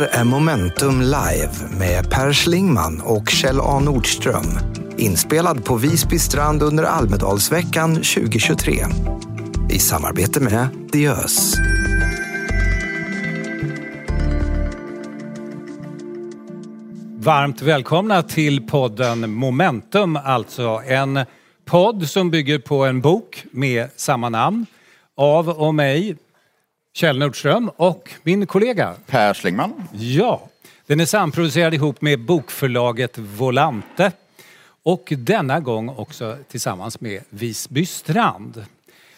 här är Momentum Live med Per Schlingman och Kjell A Nordström. Inspelad på Visby strand under Almedalsveckan 2023. I samarbete med Diös. Varmt välkomna till podden Momentum, alltså en podd som bygger på en bok med samma namn av och mig, Kjell Nordström och min kollega Per Schlingman. Ja, den är samproducerad ihop med bokförlaget Volante och denna gång också tillsammans med Visby Strand.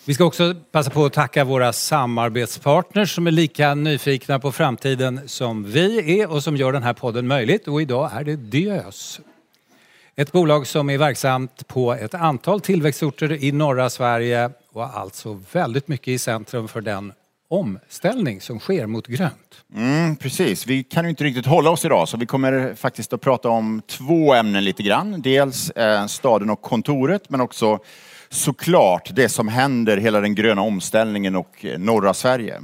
Vi ska också passa på att tacka våra samarbetspartners som är lika nyfikna på framtiden som vi är och som gör den här podden möjligt. Och idag är det Diös. Ett bolag som är verksamt på ett antal tillväxtorter i norra Sverige och alltså väldigt mycket i centrum för den omställning som sker mot grönt. Mm, precis, vi kan ju inte riktigt hålla oss idag så vi kommer faktiskt att prata om två ämnen lite grann. Dels eh, staden och kontoret men också såklart det som händer, hela den gröna omställningen och eh, norra Sverige.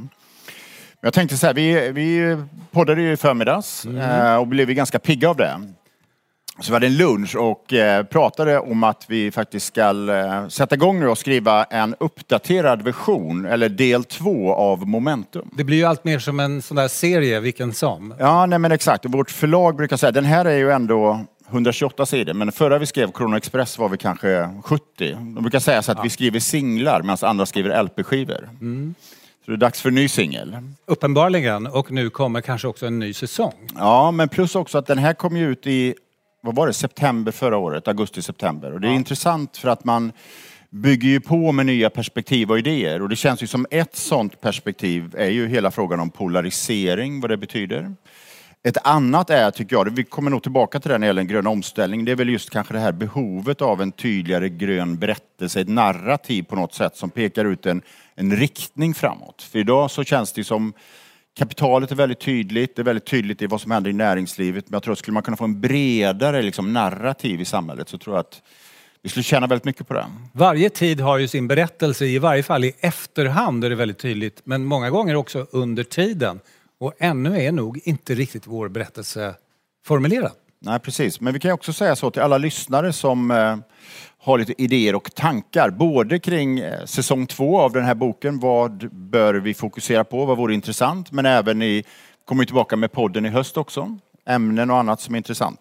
Jag tänkte så här, vi, vi poddade ju i förmiddags mm. eh, och blev ganska pigga av det. Så vi hade en lunch och eh, pratade om att vi faktiskt ska eh, sätta igång nu och skriva en uppdaterad version, eller del två av Momentum. Det blir ju allt mer som en sån där serie, vilken som. Ja, nej men exakt. Vårt förlag brukar säga, den här är ju ändå 128 sidor, men förra vi skrev Krono Express var vi kanske 70. De brukar säga så att ja. vi skriver singlar medan andra skriver LP-skivor. Mm. Så det är dags för en ny singel. Uppenbarligen, och nu kommer kanske också en ny säsong. Ja, men plus också att den här kom ju ut i vad var det, september förra året, augusti-september. Och det är ja. intressant för att man bygger ju på med nya perspektiv och idéer. Och det känns ju som ett sånt perspektiv är ju hela frågan om polarisering, vad det betyder. Ett annat är, tycker jag, vi kommer nog tillbaka till det när det gäller en grön omställning, det är väl just kanske det här behovet av en tydligare grön berättelse, ett narrativ på något sätt som pekar ut en, en riktning framåt. För idag så känns det som Kapitalet är väldigt tydligt, det är väldigt tydligt i vad som händer i näringslivet. Men jag tror att skulle man kunna få en bredare liksom, narrativ i samhället så tror jag att vi skulle tjäna väldigt mycket på det. Varje tid har ju sin berättelse, i varje fall i efterhand är det väldigt tydligt. Men många gånger också under tiden. Och ännu är nog inte riktigt vår berättelse formulerad. Nej, precis. Men vi kan också säga så till alla lyssnare som eh, har lite idéer och tankar. Både kring eh, säsong två av den här boken. Vad bör vi fokusera på? Vad vore intressant? Men även i, kommer tillbaka med podden i höst också. Ämnen och annat som är intressant.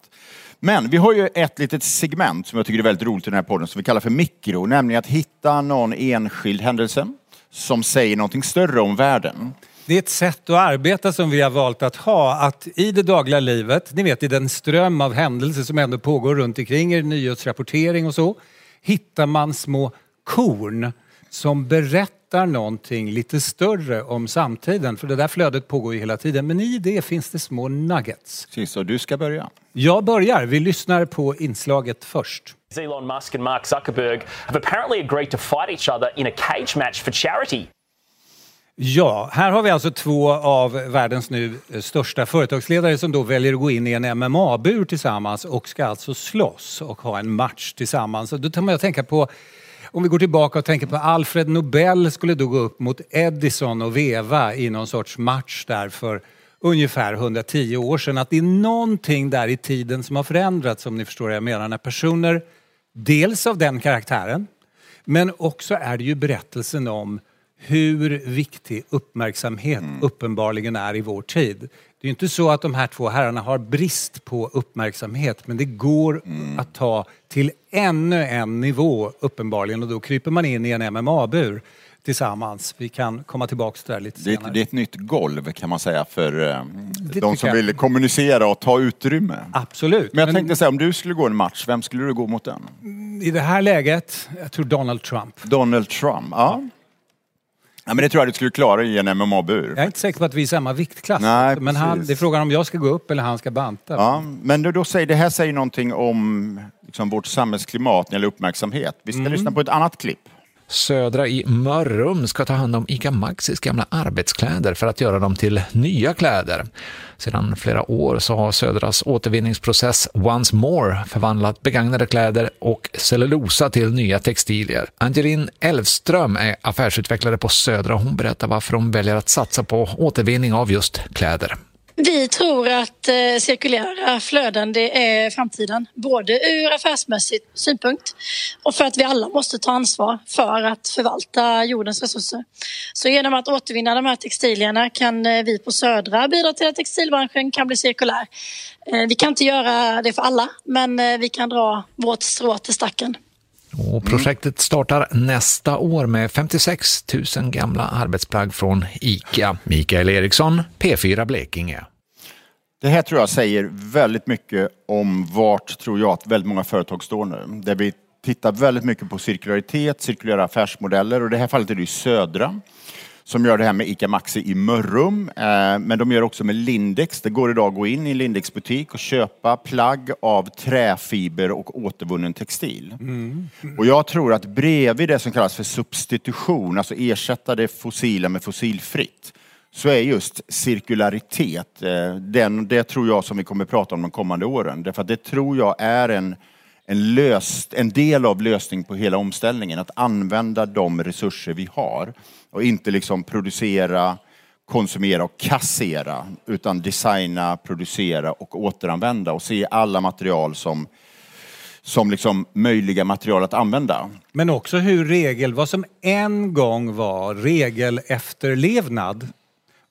Men vi har ju ett litet segment som jag tycker är väldigt roligt i den här podden som vi kallar för mikro. Nämligen att hitta någon enskild händelse som säger någonting större om världen. Det är ett sätt att arbeta som vi har valt att ha. Att i det dagliga livet, ni vet i den ström av händelser som ändå pågår runt omkring er, nyhetsrapportering och så, hittar man små korn som berättar någonting lite större om samtiden. För det där flödet pågår ju hela tiden. Men i det finns det små nuggets. Precis, och du ska börja. Jag börjar. Vi lyssnar på inslaget först. Elon Musk and Mark Zuckerberg have apparently agreed to fight each other in a cage match for charity. Ja, här har vi alltså två av världens nu eh, största företagsledare som då väljer att gå in i en MMA-bur tillsammans och ska alltså slåss och ha en match tillsammans. då tar man att tänka på om vi går tillbaka och tänker på Alfred Nobel skulle då gå upp mot Edison och veva i någon sorts match där för ungefär 110 år sedan. Att det är någonting där i tiden som har förändrats om ni förstår vad jag menar. När personer, dels av den karaktären, men också är det ju berättelsen om hur viktig uppmärksamhet mm. uppenbarligen är i vår tid. Det är inte så att de här två herrarna har brist på uppmärksamhet men det går mm. att ta till ännu en nivå uppenbarligen och då kryper man in i en MMA-bur tillsammans. Vi kan komma tillbaka till det lite senare. Det är, ett, det är ett nytt golv kan man säga för eh, de som jag. vill kommunicera och ta utrymme. Absolut. Men jag tänkte säga om du skulle gå en match, vem skulle du gå mot den? I det här läget, jag tror Donald Trump. Donald Trump, ja. Ja, men det tror jag du skulle klara i en MMA-bur. Jag är inte säker på att vi är i samma viktklass. Nej, men han, det är frågan om jag ska gå upp eller han ska banta. Ja, men då, då säger, det här säger någonting om liksom, vårt samhällsklimat när det gäller uppmärksamhet. Vi ska mm. lyssna på ett annat klipp. Södra i Mörrum ska ta hand om ICA Maxis gamla arbetskläder för att göra dem till nya kläder. Sedan flera år så har Södras återvinningsprocess Once More förvandlat begagnade kläder och cellulosa till nya textilier. Angelin Elfström är affärsutvecklare på Södra och hon berättar varför de väljer att satsa på återvinning av just kläder. Vi tror att eh, cirkulära flöden det är framtiden, både ur affärsmässig synpunkt och för att vi alla måste ta ansvar för att förvalta jordens resurser. Så genom att återvinna de här textilierna kan eh, vi på Södra bidra till att textilbranschen kan bli cirkulär. Eh, vi kan inte göra det för alla, men eh, vi kan dra vårt strå till stacken. Och projektet startar nästa år med 56 000 gamla arbetsplagg från ICA. Mikael Eriksson, P4 Blekinge. Det här tror jag säger väldigt mycket om vart tror jag att väldigt många företag står nu. Där vi tittar väldigt mycket på cirkularitet, cirkulära affärsmodeller och i det här fallet är det ju Södra som gör det här med ICA Maxi i Mörrum. Eh, men de gör också med Lindex. Det går idag att gå in i Lindex butik och köpa plagg av träfiber och återvunnen textil. Mm. Och jag tror att bredvid det som kallas för substitution, alltså ersätta det fossila med fossilfritt, så är just cirkularitet, eh, den, det tror jag som vi kommer prata om de kommande åren. Därför att det tror jag är en, en, löst, en del av lösningen på hela omställningen. Att använda de resurser vi har och inte liksom producera, konsumera och kassera utan designa, producera och återanvända och se alla material som som liksom möjliga material att använda. Men också hur regel, vad som en gång var regelefterlevnad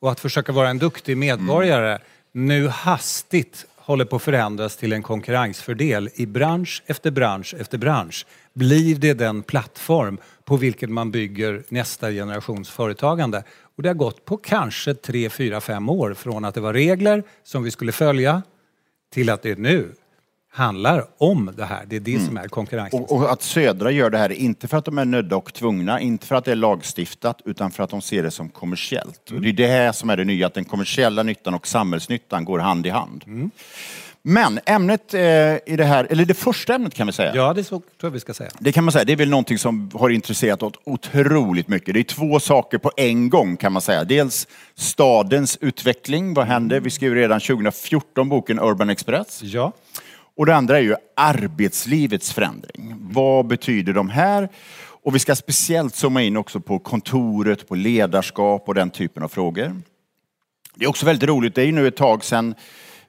och att försöka vara en duktig medborgare mm. nu hastigt håller på att förändras till en konkurrensfördel i bransch efter bransch efter bransch. Blir det den plattform på vilken man bygger nästa generations företagande? Och det har gått på kanske tre, fyra, fem år från att det var regler som vi skulle följa till att det nu handlar om det här. Det är det mm. som är konkurrens. Och, och, att Södra gör det här, inte för att de är nödda och tvungna, inte för att det är lagstiftat, utan för att de ser det som kommersiellt. Mm. Det är det här som är det nya, att den kommersiella nyttan och samhällsnyttan går hand i hand. Mm. Men ämnet eh, i det här, eller det första ämnet kan vi säga. Ja, det så, tror jag vi ska säga. Det kan man säga. Det är väl någonting som har intresserat oss otroligt mycket. Det är två saker på en gång kan man säga. Dels stadens utveckling. Vad hände? Vi skrev redan 2014 boken Urban Express. Ja. Och det andra är ju arbetslivets förändring. Vad betyder de här? Och vi ska speciellt zooma in också på kontoret, på ledarskap och den typen av frågor. Det är också väldigt roligt, det är ju nu ett tag sedan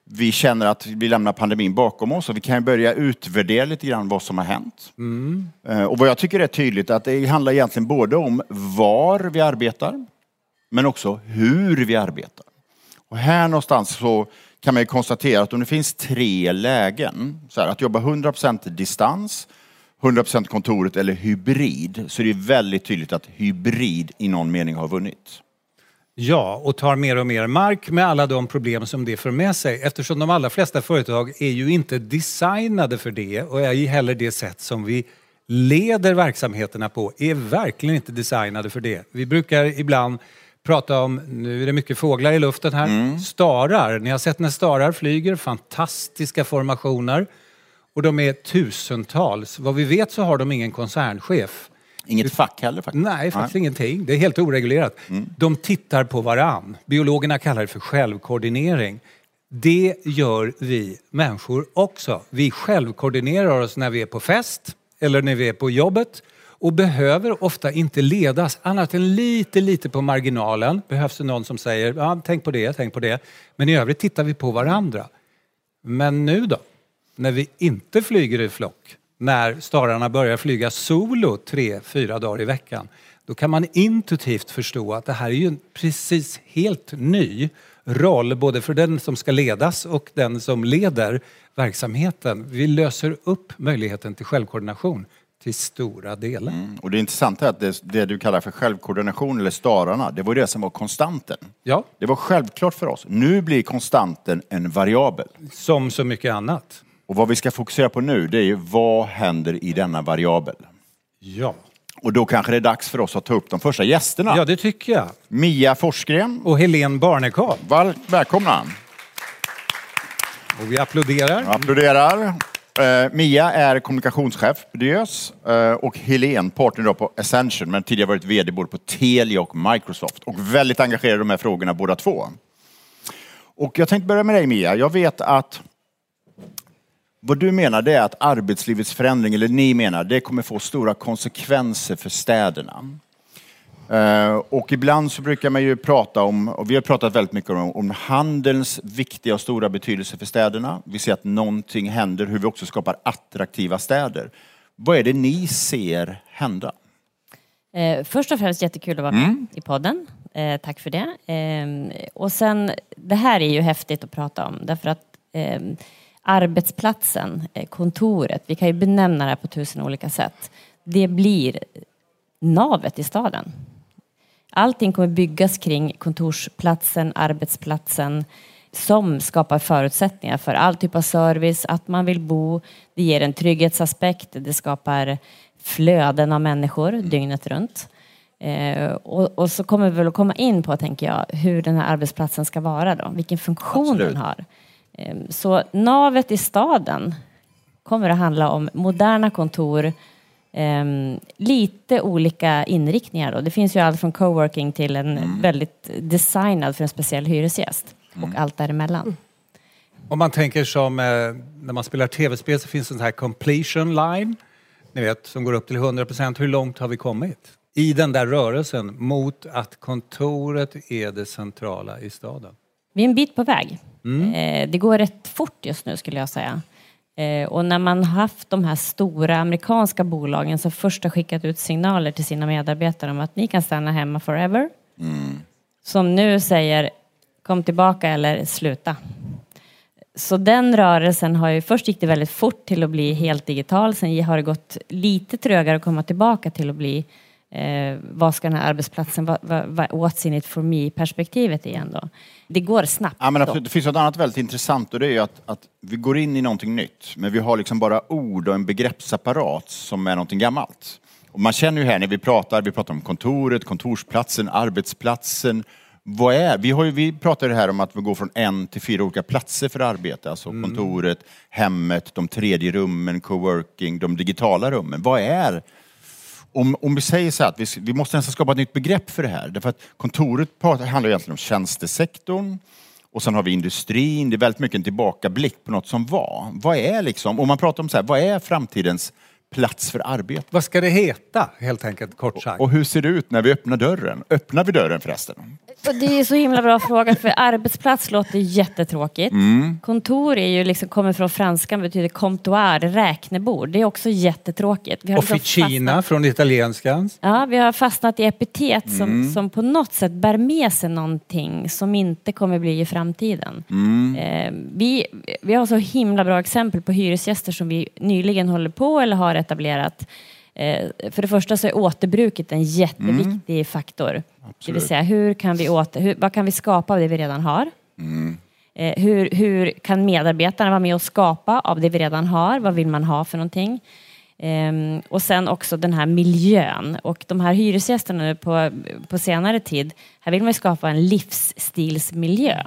vi känner att vi lämnar pandemin bakom oss och vi kan börja utvärdera lite grann vad som har hänt. Mm. Och vad jag tycker är tydligt är att det handlar egentligen både om var vi arbetar, men också hur vi arbetar. Och här någonstans så kan man ju konstatera att om det finns tre lägen, så här, att jobba 100% distans, 100% kontoret eller hybrid, så är det väldigt tydligt att hybrid i någon mening har vunnit. Ja, och tar mer och mer mark med alla de problem som det för med sig eftersom de allra flesta företag är ju inte designade för det och är heller det sätt som vi leder verksamheterna på är verkligen inte designade för det. Vi brukar ibland prata om, nu är det mycket fåglar i luften här, mm. starar. Ni har sett när starar flyger, fantastiska formationer. Och de är tusentals. Vad vi vet så har de ingen koncernchef. Inget fack heller faktiskt? Nej, faktiskt Nej. ingenting. Det är helt oreglerat. Mm. De tittar på varann. Biologerna kallar det för självkoordinering. Det gör vi människor också. Vi självkoordinerar oss när vi är på fest eller när vi är på jobbet och behöver ofta inte ledas annat än lite, lite på marginalen. Behövs det någon som säger ja, tänk på det, tänk på det. Men i övrigt tittar vi på varandra. Men nu då? När vi inte flyger i flock, när stararna börjar flyga solo tre, fyra dagar i veckan, då kan man intuitivt förstå att det här är ju en precis helt ny roll, både för den som ska ledas och den som leder verksamheten. Vi löser upp möjligheten till självkoordination till stora delar. Mm. Och det intressanta är att det, det, du kallar för självkoordination eller stararna, det var det som var konstanten. Ja. Det var självklart för oss. Nu blir konstanten en variabel. Som så mycket annat. Och vad vi ska fokusera på nu, det är ju vad händer i denna variabel? Ja. Och då kanske det är dags för oss att ta upp de första gästerna. Ja, det tycker jag. Mia Forsgren. Och Helene Barnekow. Välkomna. Och vi applåderar. Applåderar. Uh, Mia är kommunikationschef på Diös uh, och Helene partner på Ascension men tidigare varit VD både på Telia och Microsoft och väldigt engagerad i de här frågorna båda två. Och jag tänkte börja med dig Mia. Jag vet att vad du menar det är att arbetslivets förändring, eller ni menar, det kommer få stora konsekvenser för städerna. Eh, och ibland så brukar man ju prata om, och vi har pratat väldigt mycket om, om handelns viktiga och stora betydelse för städerna. Vi ser att någonting händer, hur vi också skapar attraktiva städer. Vad är det ni ser hända? Eh, först och främst jättekul att vara med i podden. Eh, tack för det. Eh, och sen, det här är ju häftigt att prata om därför att eh, arbetsplatsen, eh, kontoret, vi kan ju benämna det här på tusen olika sätt. Det blir navet i staden. Allting kommer byggas kring kontorsplatsen, arbetsplatsen som skapar förutsättningar för all typ av service, att man vill bo. Det ger en trygghetsaspekt, det skapar flöden av människor dygnet runt. Eh, och, och, så kommer vi väl att komma in på, tänker jag, hur den här arbetsplatsen ska vara då, vilken funktion Absolut. den har. Eh, så navet i staden kommer att handla om moderna kontor, eh, lite olika inriktningar då. Det finns ju allt från coworking till en väldigt designad för en speciell hyresgäst och allt däremellan. Om man tänker som eh, när man spelar tv-spel så finns det en sån här completion line. Ni vet, som går upp till 100 procent. Hur långt har vi kommit? I den där rörelsen mot att kontoret är det centrala i staden. Vi är en bit på väg. Eh, det går rätt fort just nu skulle jag säga. Eh, och när man haft de här stora amerikanska bolagen som först har skickat ut signaler till sina medarbetare om att ni kan stanna hemma forever. Som nu säger kom tillbaka eller sluta. Så den rörelsen har ju, först gick det väldigt fort till att bli helt digital, sen har det gått lite trögare att komma tillbaka till att bli eh, vad ska den här arbetsplatsen, vad, vad, vad what's in it for me perspektivet igen då. Det går snabbt. Ja, men då. absolut. det finns något annat väldigt intressant och det är ju att, att vi går in i någonting nytt, men vi har liksom bara ord och en begreppsapparat som är någonting gammalt. Och man känner ju här när vi pratar, vi pratar om kontoret, kontorsplatsen, arbetsplatsen. Vad är, vi, har ju, vi pratar ju här om att vi går från en till fyra olika platser för arbete, alltså kontoret, hemmet, de tredje rummen, coworking, de digitala rummen. Vad är om, om vi säger så här att vi, vi måste nästan skapa ett nytt begrepp för det här. Därför att kontoret handlar egentligen om tjänstesektorn och sen har vi industrin. Det är väldigt mycket en tillbakablick på något som var. Vad är liksom, om man pratar om så här, vad är framtidens plats för arbete? Vad ska det heta helt enkelt, kort sagt? Och hur ser det ut när vi öppnar dörren? Öppnar vi dörren förresten? Och det är så himla bra fråga för arbetsplats låter jättetråkigt. Mm. Kontor är ju liksom, kommer från franskan betyder comptoir, räknebord. Det är också jättetråkigt. Vi har liksom fastnat- från italienskan. Ja, vi har fastnat i epitet som, Mm. som på något sätt bär med sig någonting som inte kommer bli i framtiden. Mm. Eh, vi, vi har så himla bra exempel på hyresgäster som vi nyligen håller på eller har etablerat. Eh, för det första så är återbruket en jätteviktig faktor. Det vill säga, hur kan vi åter, hur, vad kan vi skapa av det vi redan har? Eh, hur, hur kan medarbetarna vara med och skapa av det vi redan har? Vad vill man ha för någonting? Ehm, och sen också den här miljön. Och de här hyresgästerna nu på, på senare tid, här vill man skapa en livsstilsmiljö.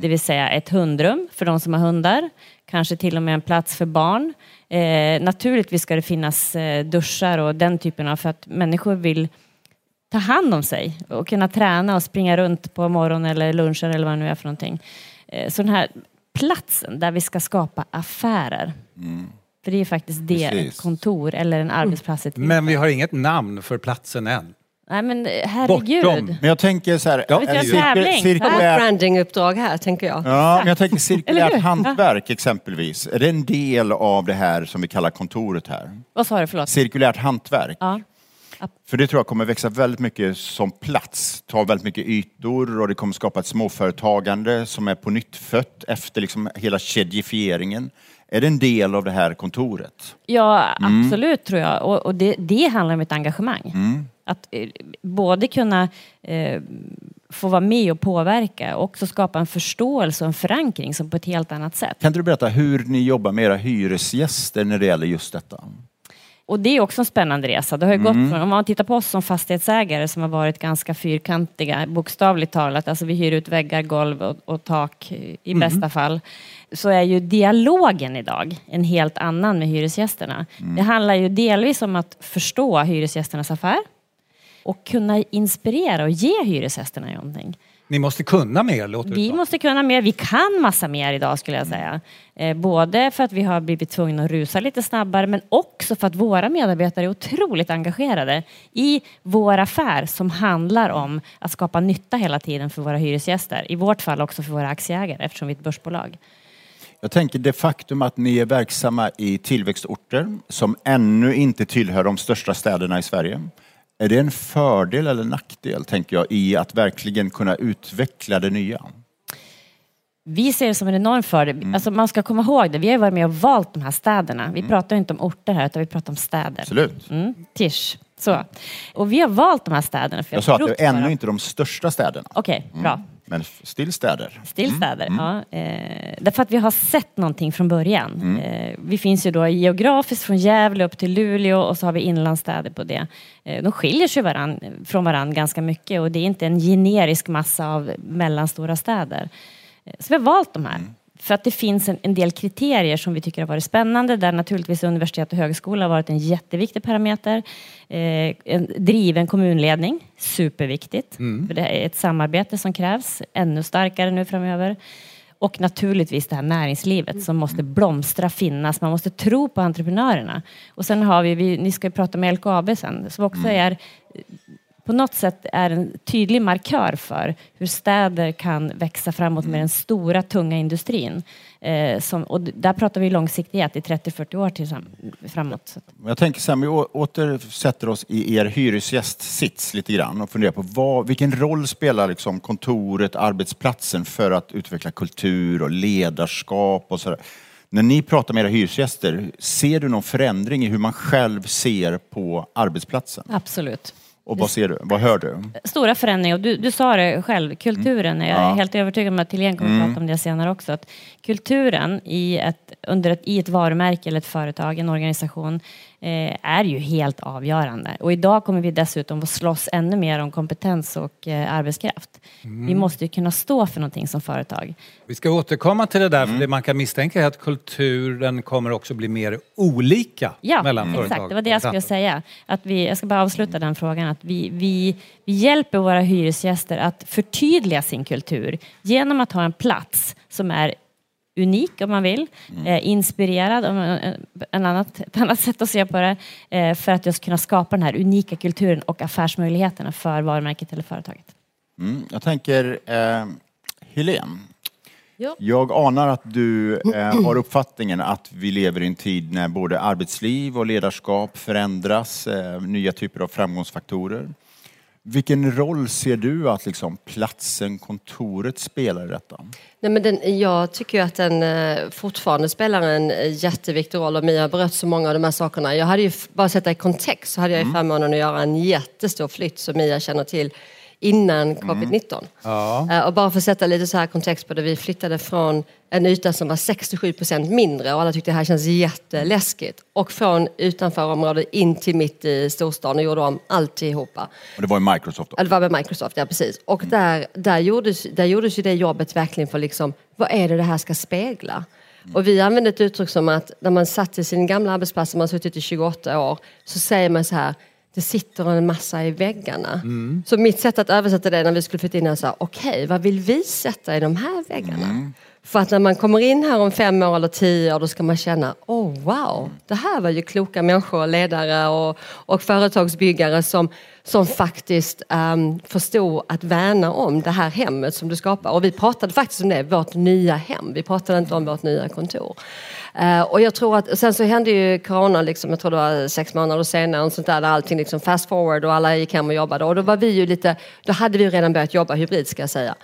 Det vill säga ett hundrum för de som har hundar, kanske till och med en plats för barn. Eh, naturligtvis ska det finnas eh, duschar och den typen av, för att människor vill ta hand om sig och kunna träna och springa runt på morgonen eller luncher eller vad det nu är för någonting. Eh, Så den här platsen där vi ska skapa affärer. För det är faktiskt det Precis. ett kontor eller en arbetsplats är till Men vi har inget namn för platsen än. Nej men eh, herregud. Bortom. Men jag tänker så här, Ja, Cirkel- tävling. Ett cirkulärt, brandinguppdrag här, tänker jag. ja, men jag tänker cirkulärt hantverk exempelvis. Är det en del av det här som vi kallar kontoret här? Vad sa du, förlåt? Cirkulärt hantverk. Ja. För det tror jag kommer växa väldigt mycket som plats, ta väldigt mycket ytor och det kommer skapa ett småföretagande som är på nytt fött efter liksom hela kedjifieringen. Är det en del av det här kontoret? Ja, Mm. absolut tror jag. Och, och det, det handlar om ett engagemang. Mm. Att eh, både kunna eh, få vara med och påverka och också skapa en förståelse och en förankring som på ett helt annat sätt. Kan du berätta hur ni jobbar med era hyresgäster när det gäller just detta? Och det är också en spännande resa. Det har Mm. gått från, om man tittar på oss som fastighetsägare som har varit ganska fyrkantiga, bokstavligt talat, alltså vi hyr ut väggar, golv och, och tak i Mm. bästa fall, så är ju dialogen idag en helt annan med hyresgästerna. Mm. Det handlar ju delvis om att förstå hyresgästernas affär och kunna inspirera och ge hyresgästerna någonting. Ni måste kunna mer, låter Vi måste kunna mer. Vi kan massa mer idag skulle jag säga. Eh, både för att vi har blivit tvungna att rusa lite snabbare men också för att våra medarbetare är otroligt engagerade i vår affär som handlar om att skapa nytta hela tiden för våra hyresgäster. I vårt fall också för våra aktieägare eftersom vi är ett börsbolag. Jag tänker det faktum att ni är verksamma i tillväxtorter som ännu inte tillhör de största städerna i Sverige. Är det en fördel eller nackdel, tänker jag, i att verkligen kunna utveckla det nya? Vi ser det som en enorm fördel. Alltså man ska komma ihåg det. Vi har varit med och valt de här städerna. Vi pratar ju inte om orter här utan vi pratar om städer. Absolut. Mm, tisch. Så. Och vi har valt de här städerna. För Jag sa att det är ännu inte de största städerna. Okej, bra. Men still städer. Stillstäder, ja. Eh, därför att vi har sett någonting från början. Eh, vi finns ju då geografiskt från Gävle upp till Luleå och så har vi inlandsstäder på det. Eh, de skiljer sig varann, från varandra ganska mycket och det är inte en generisk massa av mellanstora städer. Eh, så vi har valt de här. För att det finns en, en del kriterier som vi tycker har varit spännande där naturligtvis universitet och högskola har varit en jätteviktig parameter. Eh, en driven kommunledning, superviktigt. För det är ett samarbete som krävs, ännu starkare nu framöver. Och naturligtvis det här näringslivet som måste blomstra, finnas. Man måste tro på entreprenörerna. Och sen har vi, vi ni ska prata med LKAB sen, som också är på något sätt är en tydlig markör för hur städer kan växa framåt med den stora tunga industrin. Eh, som, och där pratar vi långsiktighet i 30-40 år till, framåt. Jag tänker så här, vi återsätter oss i er hyresgästsits lite grann och funderar på vad, vilken roll spelar liksom kontoret, arbetsplatsen för att utveckla kultur och ledarskap och sådär. När ni pratar med era hyresgäster, ser du någon förändring i hur man själv ser på arbetsplatsen? Absolut. Och vad ser du? Vad hör du? Stora förändringar. Och du, du sa det själv, kulturen. Jag är Ja. helt övertygad om att Helene kommer att prata om det senare också. Att kulturen i ett, under ett, i ett varumärke eller ett företag, en organisation, eh, är ju helt avgörande. Och idag kommer vi dessutom att slåss ännu mer om kompetens och eh, arbetskraft. Vi måste ju kunna stå för någonting som företag. Vi ska återkomma till det där, för det man kan misstänka är att kulturen kommer också bli mer olika Ja, mellan exakt. företag. Det var det jag skulle säga. Att vi, jag ska bara avsluta den frågan. Att vi, vi, vi hjälper våra hyresgäster att förtydliga sin kultur genom att ha en plats som är unik om man vill, eh, inspirerad, om, eh, en annat, ett annat sätt att se på det, eh, för att just kunna skapa den här unika kulturen och affärsmöjligheterna för varumärket eller företaget. Mm, jag tänker, eh, Helene. Ja. Jag anar att du eh, har uppfattningen att vi lever i en tid när både arbetsliv och ledarskap förändras, eh, nya typer av framgångsfaktorer. Vilken roll ser du att liksom platsen, kontoret spelar i detta? Nej, men den, jag tycker ju att den eh, fortfarande spelar en eh, jätteviktig roll och Mia har berört så många av de här sakerna. Jag hade ju, bara sett det i kontext, så hade jag ju förmånen att göra en jättestor flytt som Mia känner till innan covid-19. Eh, Och bara för att sätta lite så här kontext på det, vi flyttade från en yta som var 67 procent mindre och alla tyckte det här känns jätteläskigt. Och från utanförområdet in till mitt i storstan och gjorde om alltihopa. Och det var ju Microsoft då. Ja, det var med Microsoft, ja precis. Och där, där, gjordes, där gjordes ju det jobbet verkligen för liksom, vad är det det här ska spegla? Och vi använde ett uttryck som att när man satt i sin gamla arbetsplats, man har suttit i 28 år, så säger man så här, det sitter en massa i väggarna. Så mitt sätt att översätta det när vi skulle flytta in här, så här, okej, vad vill vi sätta i de här väggarna? För att när man kommer in här om fem år eller tio år då ska man känna, oh wow, det här var ju kloka människor, ledare och, och företagsbyggare som, som faktiskt um, förstod att värna om det här hemmet som du skapar. Och vi pratade faktiskt om det, vårt nya hem. Vi pratade inte om vårt nya kontor. Uh, och jag tror att, sen så hände ju corona, liksom, jag tror det var sex månader senare, och sånt där, där allting liksom fast forward och alla gick hem och jobbade. Och då var vi ju lite, då hade vi ju redan börjat jobba hybrid ska jag säga.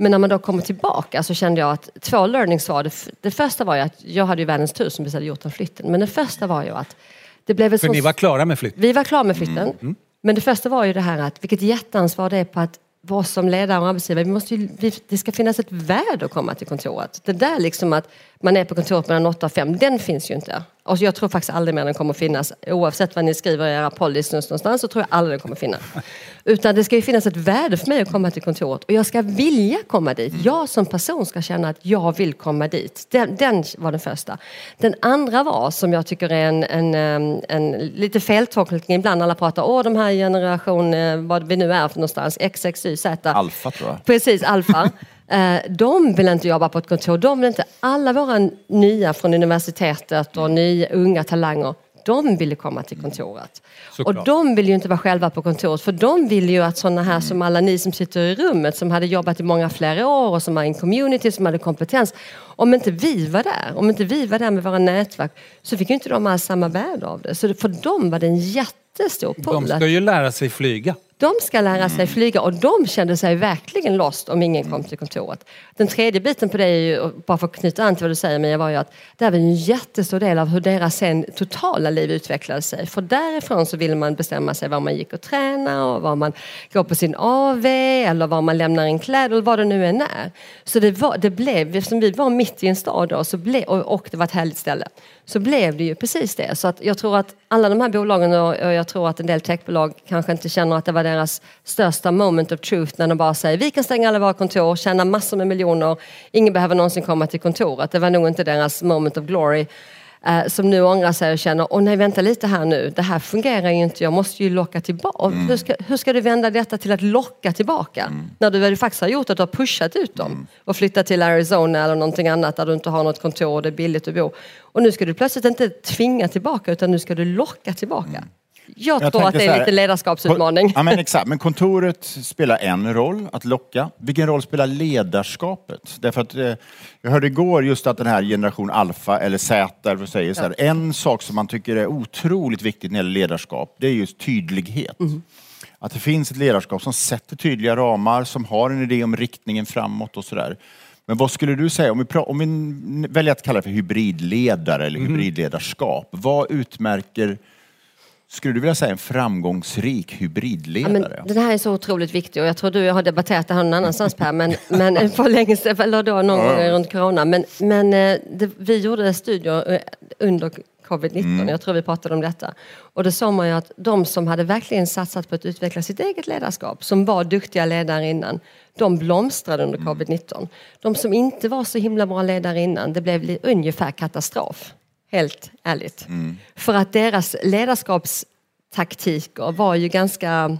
Men när man då kommer tillbaka så kände jag att två learnings var det. Det första var ju att jag hade ju världens tur som vi hade gjort den flytten. Men det första var ju att det blev ett För sånt- ni var klara med flytt? vi var klara med flytten. Men det första var ju det här att vilket jätteansvar det är på att vara som ledare och arbetsgivare. Vi måste ju, vi, det ska finnas ett värde att komma till kontoret. Det där liksom att man är på kontoret mellan 8 och 5, den finns ju inte. Och jag tror faktiskt aldrig mer den kommer finnas. Oavsett vad ni skriver i era policys någonstans så tror jag aldrig den kommer finnas. Utan det ska ju finnas ett värde för mig att komma till kontoret och jag ska vilja komma dit. Jag som person ska känna att jag vill komma dit. Den, den var den första. Den andra var, som jag tycker är en, en, en, en lite feltolkning ibland. Alla pratar om de här generation, eh, vad vi nu är för någonstans, X, X, Y, Z. Alfa tror jag. Precis, alfa. Eh, De vill inte jobba på ett kontor. De vill inte, alla våra nya från universitetet och nya unga talanger, de ville komma till kontoret. Såklart. Och de vill ju inte vara själva på kontoret för de vill ju att sådana här som alla ni som sitter i rummet som hade jobbat i många flera år och som var i en community, som hade kompetens. Om inte vi var där, om inte vi var där med våra nätverk så fick ju inte de alls samma värde av det. Så för dem var det en jättestor De pull. ska ju lära sig flyga. De ska lära sig flyga och de kände sig verkligen lost om ingen kom till kontoret. Den tredje biten på det är ju, bara för att knyta an till vad du säger Mia, var ju att det här var en jättestor del av hur deras sen totala liv utvecklade sig. För därifrån så ville man bestämma sig var man gick och träna och var man går på sin AV eller var man lämnar en kläd eller vad det nu än är. Så det, var, det blev, eftersom vi var mitt i en stad då, så ble, och, och det var ett härligt ställe, så blev det ju precis det. Så att jag tror att alla de här bolagen och, och jag tror att en del techbolag kanske inte känner att det var deras största moment of truth när de bara säger vi kan stänga alla våra kontor, tjäna massor med miljoner, ingen behöver någonsin komma till kontoret. Det var nog inte deras moment of glory eh, som nu ångrar sig och känner, åh nej vänta lite här nu, det här fungerar ju inte, jag måste ju locka tillbaka. Hur, ska, hur ska du vända detta till att locka tillbaka? När du faktiskt har gjort att du har pushat ut dem och flyttat till Arizona eller någonting annat där du inte har något kontor och det är billigt att bo. Och nu ska du plötsligt inte tvinga tillbaka utan nu ska du locka tillbaka. Jag, Jag tror att det är här, liten ledarskapsutmaning. Ja, men exakt. Men kontoret spelar en roll, att locka. Vilken roll spelar ledarskapet? Därför att, eh, jag hörde igår just att den här generation alfa, eller Z, eller säger, så här, en sak som man tycker är otroligt viktigt när det gäller ledarskap, det är just tydlighet. Att det finns ett ledarskap som sätter tydliga ramar, som har en idé om riktningen framåt och sådär. Men vad skulle du säga, om vi, om vi väljer att kalla det för hybridledare eller hybridledarskap, vad utmärker skulle du vilja säga en framgångsrik Ja, hybridledare? men den här är så otroligt viktig och jag tror du har debatterat det här någon annanstans Per, men, men för länge sedan, eller då någon gång runt corona. Men, men eh, det, vi gjorde studier eh, under covid-19, jag tror vi pratade om detta. Och då såg man ju att de som hade verkligen satsat på att utveckla sitt eget ledarskap, som var duktiga ledare innan, de blomstrade under covid-19. De som inte var så himla bra ledare innan, det blev ungefär katastrof. Helt ärligt. För att deras ledarskapstaktiker var ju ganska,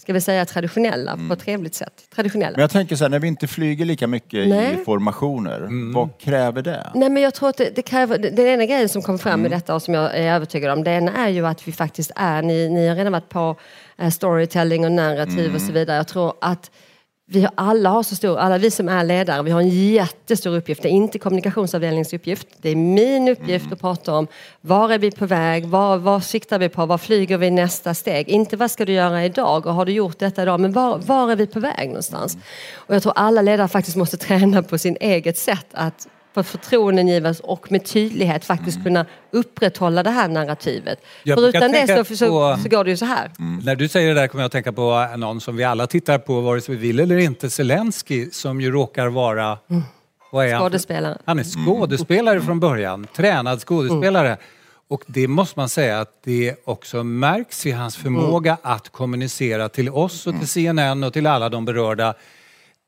ska vi säga traditionella på ett trevligt sätt. Traditionella. Men jag tänker så här, när vi inte flyger lika mycket Nej. i formationer, vad kräver det? Nej men jag tror att det, det kräver, den ena grejen som kom fram i detta och som jag är övertygad om, det ena är ju att vi faktiskt är, ni, ni har redan varit på eh, storytelling och narrativ och så vidare. Jag tror att vi har, alla har så stor, alla vi som är ledare, vi har en jättestor uppgift. Det är inte kommunikationsavdelningens uppgift. Det är min uppgift att prata om var är vi på väg, vad, vad siktar vi på, vad flyger vi nästa steg? Inte vad ska du göra idag och har du gjort detta idag, men var, var är vi på väg någonstans? Och jag tror alla ledare faktiskt måste träna på sin eget sätt att för förtroendegivas och med tydlighet faktiskt kunna upprätthålla det här narrativet. Jag För utan det så, på- så går det ju så här. När du säger det där kommer jag att tänka på någon som vi alla tittar på, vare sig vi vill eller inte, Zelensky, som ju råkar vara... Vad är han? Skådespelare. Han är skådespelare från början, tränad skådespelare. Och det måste man säga att det också märks i hans förmåga att kommunicera till oss och till CNN och till alla de berörda.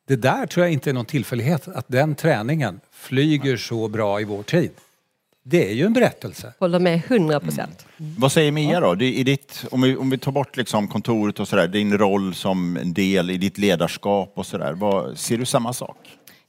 Det där tror jag inte är någon tillfällighet, att den träningen flyger så bra i vår tid. Det är ju en berättelse. Håller med 100 procent. Vad säger Mia då? Det, i ditt, om, vi, om vi tar bort liksom kontoret och sådär, din roll som en del i ditt ledarskap och sådär. Ser du samma sak?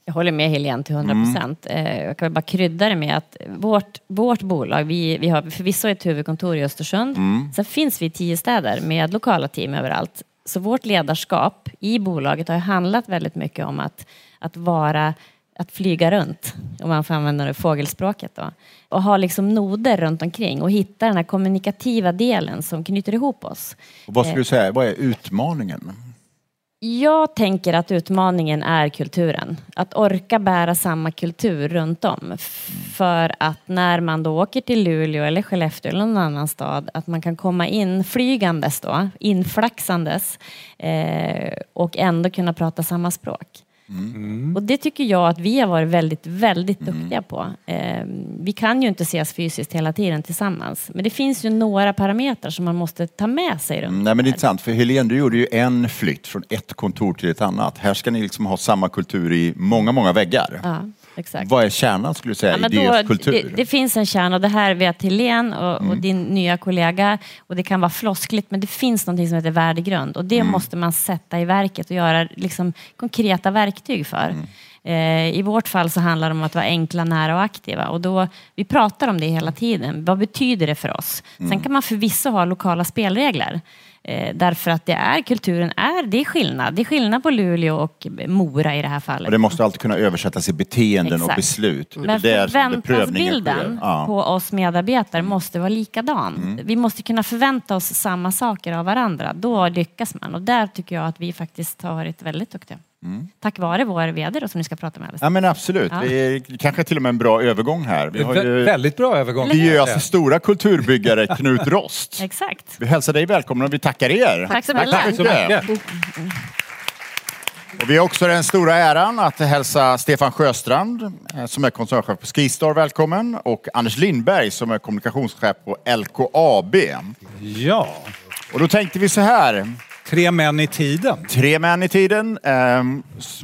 Jag håller med Helene till 100 procent. Eh, Jag kan bara krydda det med att vårt, vårt bolag, vi, vi har förvisso ett huvudkontor i Östersund. Sen finns vi i tio städer med lokala team överallt. Så vårt ledarskap i bolaget har handlat väldigt mycket om att, att vara att flyga runt, om man får använda det fågelspråket då. Och ha liksom noder runt omkring och hitta den här kommunikativa delen som knyter ihop oss. Och vad skulle du säga, vad är utmaningen? Jag tänker att utmaningen är kulturen. Att orka bära samma kultur runt om. För att när man då åker till Luleå eller Skellefteå eller någon annan stad, att man kan komma in flygandes då, inflaxandes eh, och ändå kunna prata samma språk. Och det tycker jag att vi har varit väldigt, väldigt duktiga på. Eh, vi kan ju inte ses fysiskt hela tiden tillsammans. Men det finns ju några parametrar som man måste ta med sig runt Nej men det är intressant, för Helene du gjorde ju en flytt från ett kontor till ett annat. Här ska ni liksom ha samma kultur i många, många väggar. Ja, exakt. Vad är kärnan skulle du säga Ja, i då, deras kultur? det, det finns en kärna det här vet Helene och, och din nya kollega och det kan vara floskligt men det finns något som heter värdegrund och det måste man sätta i verket och göra liksom, konkreta verktyg för. Eh, I vårt fall så handlar det om att vara enkla, nära och aktiva och då, vi pratar om det hela tiden. Vad betyder det för oss? Sen kan man förvisso ha lokala spelregler. Eh, därför att det är, kulturen är, det är skillnad. Det är skillnad på Luleå och Mora i det här fallet. Och det måste alltid kunna översättas i beteenden och Exakt. beslut. Det är Men förväntansbilden. Ja. på oss medarbetare måste vara likadan. Mm. Vi måste kunna förvänta oss samma saker av varandra. Då lyckas man. Och där tycker jag att vi faktiskt har varit väldigt duktiga. Mm. Tack vare vår VD då, som ni ska prata med alldeles Ja men absolut, Ja. det är kanske till och med en bra övergång här. Vi har ju Väldigt bra övergång. Diös stora kulturbyggare Knut Rost. Exakt. Vi hälsar dig välkommen och vi tackar er. Tack så Tack mycket. så mycket. Och vi har också den stora äran att hälsa Stefan Sjöstrand eh, som är koncernchef på Skistar välkommen och Anders Lindberg som är kommunikationschef på LKAB. Ja, Och då tänkte vi så här, tre män i tiden. tre män i tiden, eh,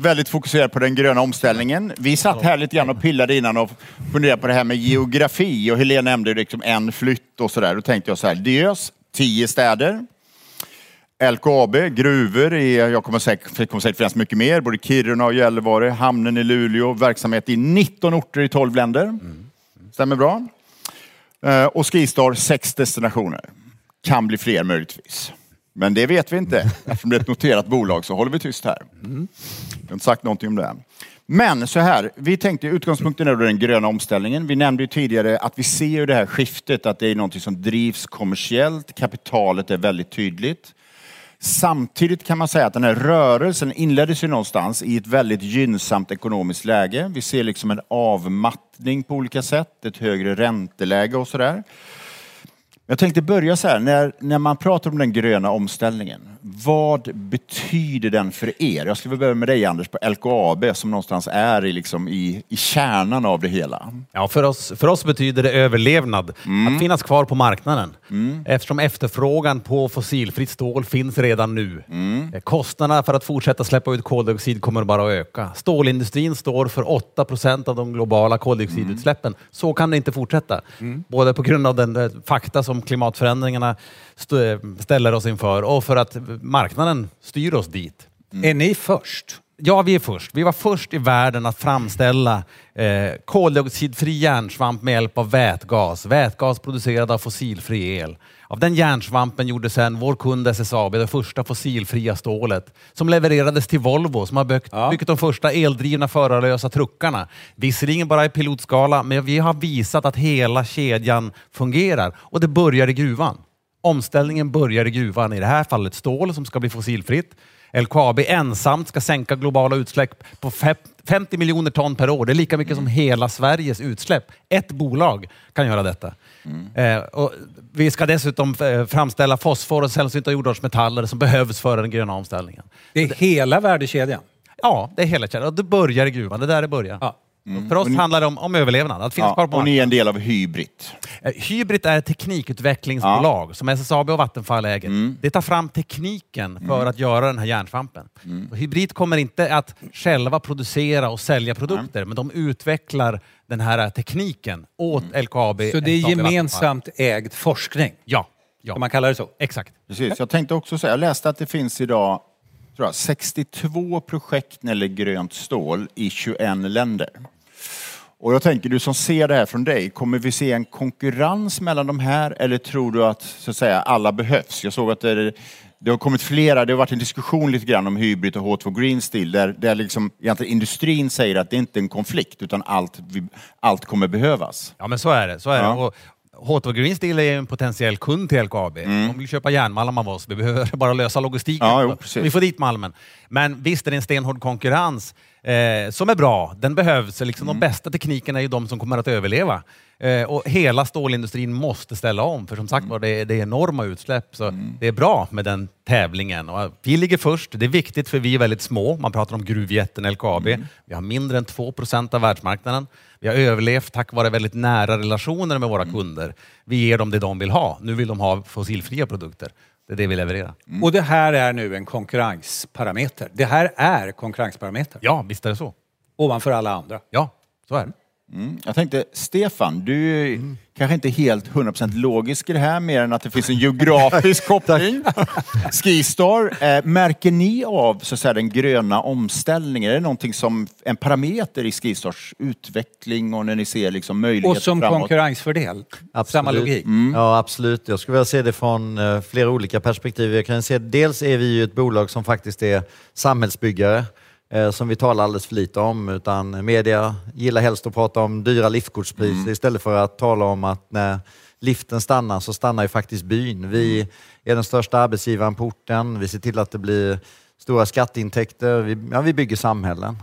väldigt fokuserade på den gröna omställningen. Vi satt här lite grann och pillade innan och funderade på det här med geografi och Helene nämnde liksom en flytt och sådär. Då tänkte jag så här, Diös, tio städer. LKAB, gruvor i, jag kommer säkert, det kommer säkert finnas mycket mer, både Kiruna och Gällivare, hamnen i Luleå, verksamhet i 19 orter i 12 länder. Stämmer bra. Eh, Och Skistar, sex destinationer. Kan bli fler möjligtvis. Men det vet vi inte. Eftersom det är ett noterat bolag så håller vi tyst här. Jag har inte sagt någonting om det. Men så här, vi tänkte utgångspunkten är då den gröna omställningen. Vi nämnde ju tidigare att vi ser ju det här skiftet, att det är någonting som drivs kommersiellt. Kapitalet är väldigt tydligt. Samtidigt kan man säga att den här rörelsen inleddes ju någonstans i ett väldigt gynnsamt ekonomiskt läge. Vi ser liksom en avmattning på olika sätt, ett högre ränteläge och sådär. Jag tänkte börja så här, när, när man pratar om den gröna omställningen, vad betyder den för er? Jag skulle vilja börja med dig Anders på LKAB som någonstans är i, liksom, i, i kärnan av det hela. Ja, för oss, för oss betyder det överlevnad. Att finnas kvar på marknaden. Eftersom efterfrågan på fossilfritt stål finns redan nu. Eh, Kostnaderna för att fortsätta släppa ut koldioxid kommer bara att öka. Stålindustrin står för 8 procent av de globala koldioxidutsläppen. Så kan det inte fortsätta. Både på grund av den fakta som klimatförändringarna ställer oss inför och för att marknaden styr oss dit. Är ni först? Ja, vi är först. Vi var först i världen att framställa eh, koldioxidfri järnsvamp med hjälp av vätgas. Vätgas producerad av fossilfri el. Av den järnsvampen gjorde sedan vår kund SSAB det första fossilfria stålet som levererades till Volvo som har byggt, Ja. byggt de första eldrivna förarlösa truckarna. Visserligen bara i pilotskala, men vi har visat att hela kedjan fungerar och det börjar i gruvan. Omställningen börjar i gruvan, i det här fallet stål som ska bli fossilfritt. LKAB ensamt ska sänka globala utsläpp på fe- 50 miljoner ton per år. Det är lika mycket som hela Sveriges utsläpp. Ett bolag kan göra detta. Eh, och vi ska dessutom eh, framställa fosfor och sällsynta jordartsmetaller som behövs för den gröna omställningen. Det är hela värdekedjan. Ja, det är hela kedjan. Det börjar i gruvan. Det är där det börjar. Ja. För oss handlar det om, om överlevnad. Att finnas kvar Ja, på och ni är en del av Hybrid. Eh, Hybrid är ett teknikutvecklingsbolag som SSAB och Vattenfall äger. Det tar fram tekniken för att göra den här järnsvampen. Och Hybrid kommer inte att själva producera och sälja produkter, men de utvecklar den här tekniken åt LKAB. Så det är SSAB, Vattenfall. gemensamt ägd forskning? Ja. ja. Kan man kalla det så? Exakt. Precis. Jag tänkte också säga, jag läste att det finns idag tror jag, 62 projekt när det gäller grönt stål i 21 länder. Och jag tänker, du som ser det här från dig, kommer vi se en konkurrens mellan de här eller tror du att, så att säga, alla behövs? Jag såg att det, det har kommit flera, det har varit en diskussion lite grann om Hybrid och H2 Green Steel där, där liksom, egentligen industrin säger att det inte är en konflikt utan allt, allt kommer behövas. Ja, men så är det. Så är Ja. det. Och H2 Green Steel är en potentiell kund till LKAB. De vill köpa järnmalm av oss. Vi behöver bara lösa logistiken. Ja, jo, vi får dit malmen. Men visst är det en stenhård konkurrens eh, som är bra. Den behövs. Liksom De bästa teknikerna är ju de som kommer att överleva. Eh, och hela stålindustrin måste ställa om, för som sagt var, det, är- det är enorma utsläpp. Så det är bra med den tävlingen. Och vi ligger först. Det är viktigt för vi är väldigt små. Man pratar om gruvjätten LKAB. Vi har mindre än 2% av världsmarknaden. Vi har överlevt tack vare väldigt nära relationer med våra kunder. Vi ger dem det de vill ha. Nu vill de ha fossilfria produkter. Det är det vi levererar. Och det här är nu en konkurrensparameter. Det här är konkurrensparameter. Ja, visst är det så. Ovanför alla andra. Ja, så är det. Mm. Jag tänkte, Stefan, du är kanske inte helt 100% logisk i det här, mer än att det finns en geografisk koppling. Skistar, eh, märker ni av så att säga, den gröna omställningen? Är det någonting som en parameter i Skistars utveckling och när ni ser liksom möjligheter Och som framåt? konkurrensfördel. Samma logik. Ja, absolut. Jag skulle vilja se det från eh, flera olika perspektiv. Jag kan se, dels är vi ju ett bolag som faktiskt är samhällsbyggare, som vi talar alldeles för lite om. Utan media gillar helst att prata om dyra liftkortspriser istället för att tala om att när liften stannar så stannar ju faktiskt byn. Vi är den största arbetsgivaren på orten. Vi ser till att det blir stora skatteintäkter. Vi, ja, vi bygger samhällen.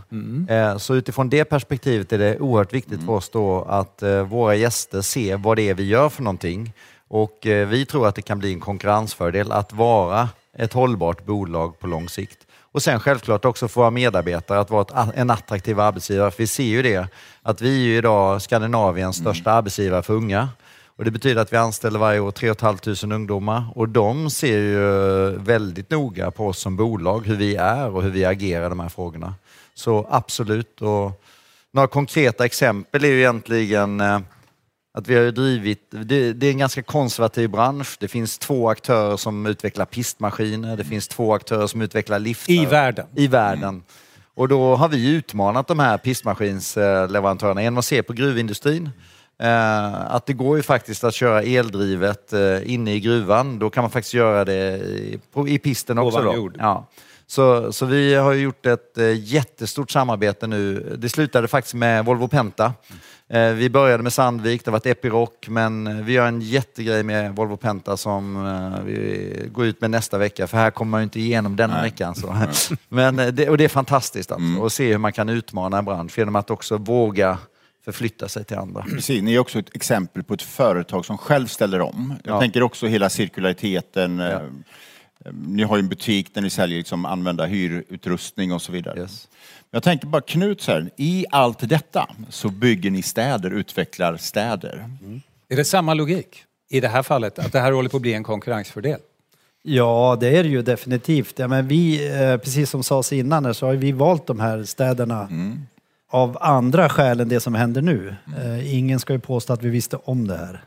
Eh, så utifrån det perspektivet är det oerhört viktigt för oss då att eh, våra gäster ser vad det är vi gör för någonting. Och eh, vi tror att det kan bli en konkurrensfördel att vara ett hållbart bolag på lång sikt. Och sen självklart också för våra medarbetare att vara en attraktiv arbetsgivare. För vi ser ju det att vi är ju idag Skandinaviens största arbetsgivare för unga. Och det betyder att vi anställer varje år 3 500 ungdomar och de ser ju väldigt noga på oss som bolag, hur vi är och hur vi agerar i de här frågorna. Så absolut. Och några konkreta exempel är ju egentligen eh, att vi har drivit, det, det är en ganska konservativ bransch. Det finns två aktörer som utvecklar pistmaskiner, det finns två aktörer som utvecklar liftar. I världen. I världen. Och då har vi utmanat de här pistmaskinsleverantörerna genom att se på gruvindustrin. Eh, att det går ju faktiskt att köra eldrivet eh, inne i gruvan. Då kan man faktiskt göra det i, på, i pisten också. Ovan jord. Ja. Så, så vi har gjort ett eh, jättestort samarbete nu. Det slutade faktiskt med Volvo Penta. Eh, vi började med Sandvik, det har varit Epiroc, men vi gör en jättegrej med Volvo Penta som eh, vi går ut med nästa vecka, för här kommer man ju inte igenom denna veckan. Så. Men, eh, det, och det är fantastiskt alltså, att se hur man kan utmana en bransch genom att också våga förflytta sig till andra. Precis, ni är också ett exempel på ett företag som själv ställer om. Jag Ja. tänker också hela cirkulariteten. eh, Ni har ju en butik där ni säljer liksom använda hyrutrustning och så vidare. Yes. Jag tänker bara Knut, så här, i allt detta så bygger ni städer, utvecklar städer. Är det samma logik i det här fallet? Att det här håller på att bli en konkurrensfördel? Ja, det är det ju definitivt. Ja, men vi, eh, precis som sades innan, så har vi valt de här städerna av andra skäl än det som händer nu. Eh, ingen ska ju påstå att vi visste om det här.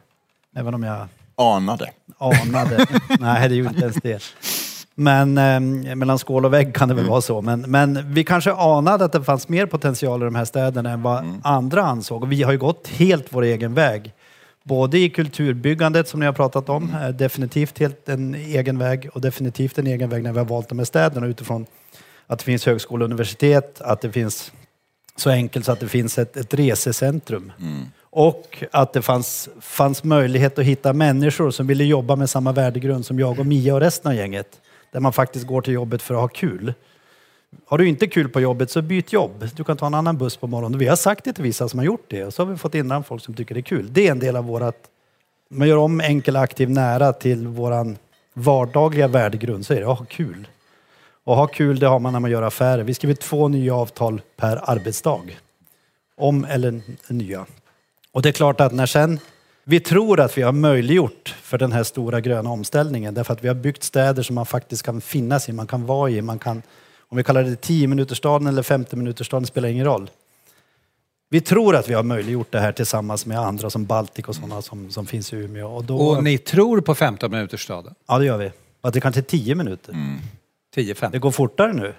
Även om jag Anade. anade. Nej, det gjorde inte ens det. Men eh, mellan skål och vägg kan det väl vara så. Men, men vi kanske anade att det fanns mer potential i de här städerna än vad andra ansåg. Och vi har ju gått helt vår egen väg. Både i kulturbyggandet som ni har pratat om, eh, definitivt helt en egen väg och definitivt en egen väg när vi har valt de här städerna utifrån att det finns högskola och universitet, att det finns så enkelt så att det finns ett, ett resecentrum. Och att det fanns, fanns möjlighet att hitta människor som ville jobba med samma värdegrund som jag och Mia och resten av gänget. Där man faktiskt går till jobbet för att ha kul. Har du inte kul på jobbet så byt jobb. Du kan ta en annan buss på morgonen. Vi har sagt det till vissa som har gjort det och så har vi fått in folk som tycker det är kul. Det är en del av vårat... Man gör om enkel, aktiv, nära till våran vardagliga värdegrund så är det att ha kul. Och ha kul det har man när man gör affärer. Vi skriver två nya avtal per arbetsdag. Om eller nya. Och det är klart att när sen vi tror att vi har möjliggjort för den här stora gröna omställningen därför att vi har byggt städer som man faktiskt kan finnas i, man kan vara i, man kan, om vi kallar det 10 minutersstaden eller 50 minutersstaden spelar ingen roll. Vi tror att vi har möjliggjort det här tillsammans med andra som Baltic och sådana som, som finns i Umeå. Och då, Och ni tror på 15 minuters staden? Ja, det gör vi. Att det kanske är 10 minuter. 10-15? Det går fortare nu.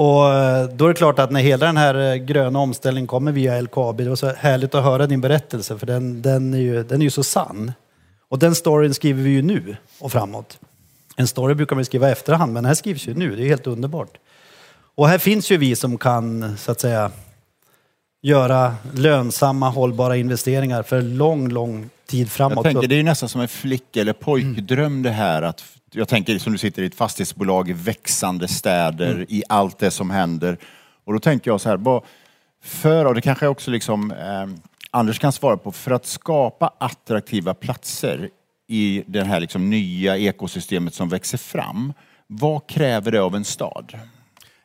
Och eh, då är det klart att när hela den här eh, gröna omställningen kommer via LKAB, det var så härligt att höra din berättelse för den, den, är ju, den är ju så sann. Och den storyn skriver vi ju nu och framåt. En story brukar man skriva efterhand, men den här skrivs ju nu. Det är helt underbart. Och här finns ju vi som kan, så att säga, göra lönsamma, hållbara investeringar för lång, lång tid framåt. Jag tänker, det är ju nästan som en flick eller pojkdröm det här. Att, jag tänker som du sitter i ett fastighetsbolag i växande städer, i allt det som händer. Och då tänker jag så här, bara för, och det kanske också liksom eh, Anders kan svara på. För att skapa attraktiva platser i det här liksom nya ekosystemet som växer fram. Vad kräver det av en stad?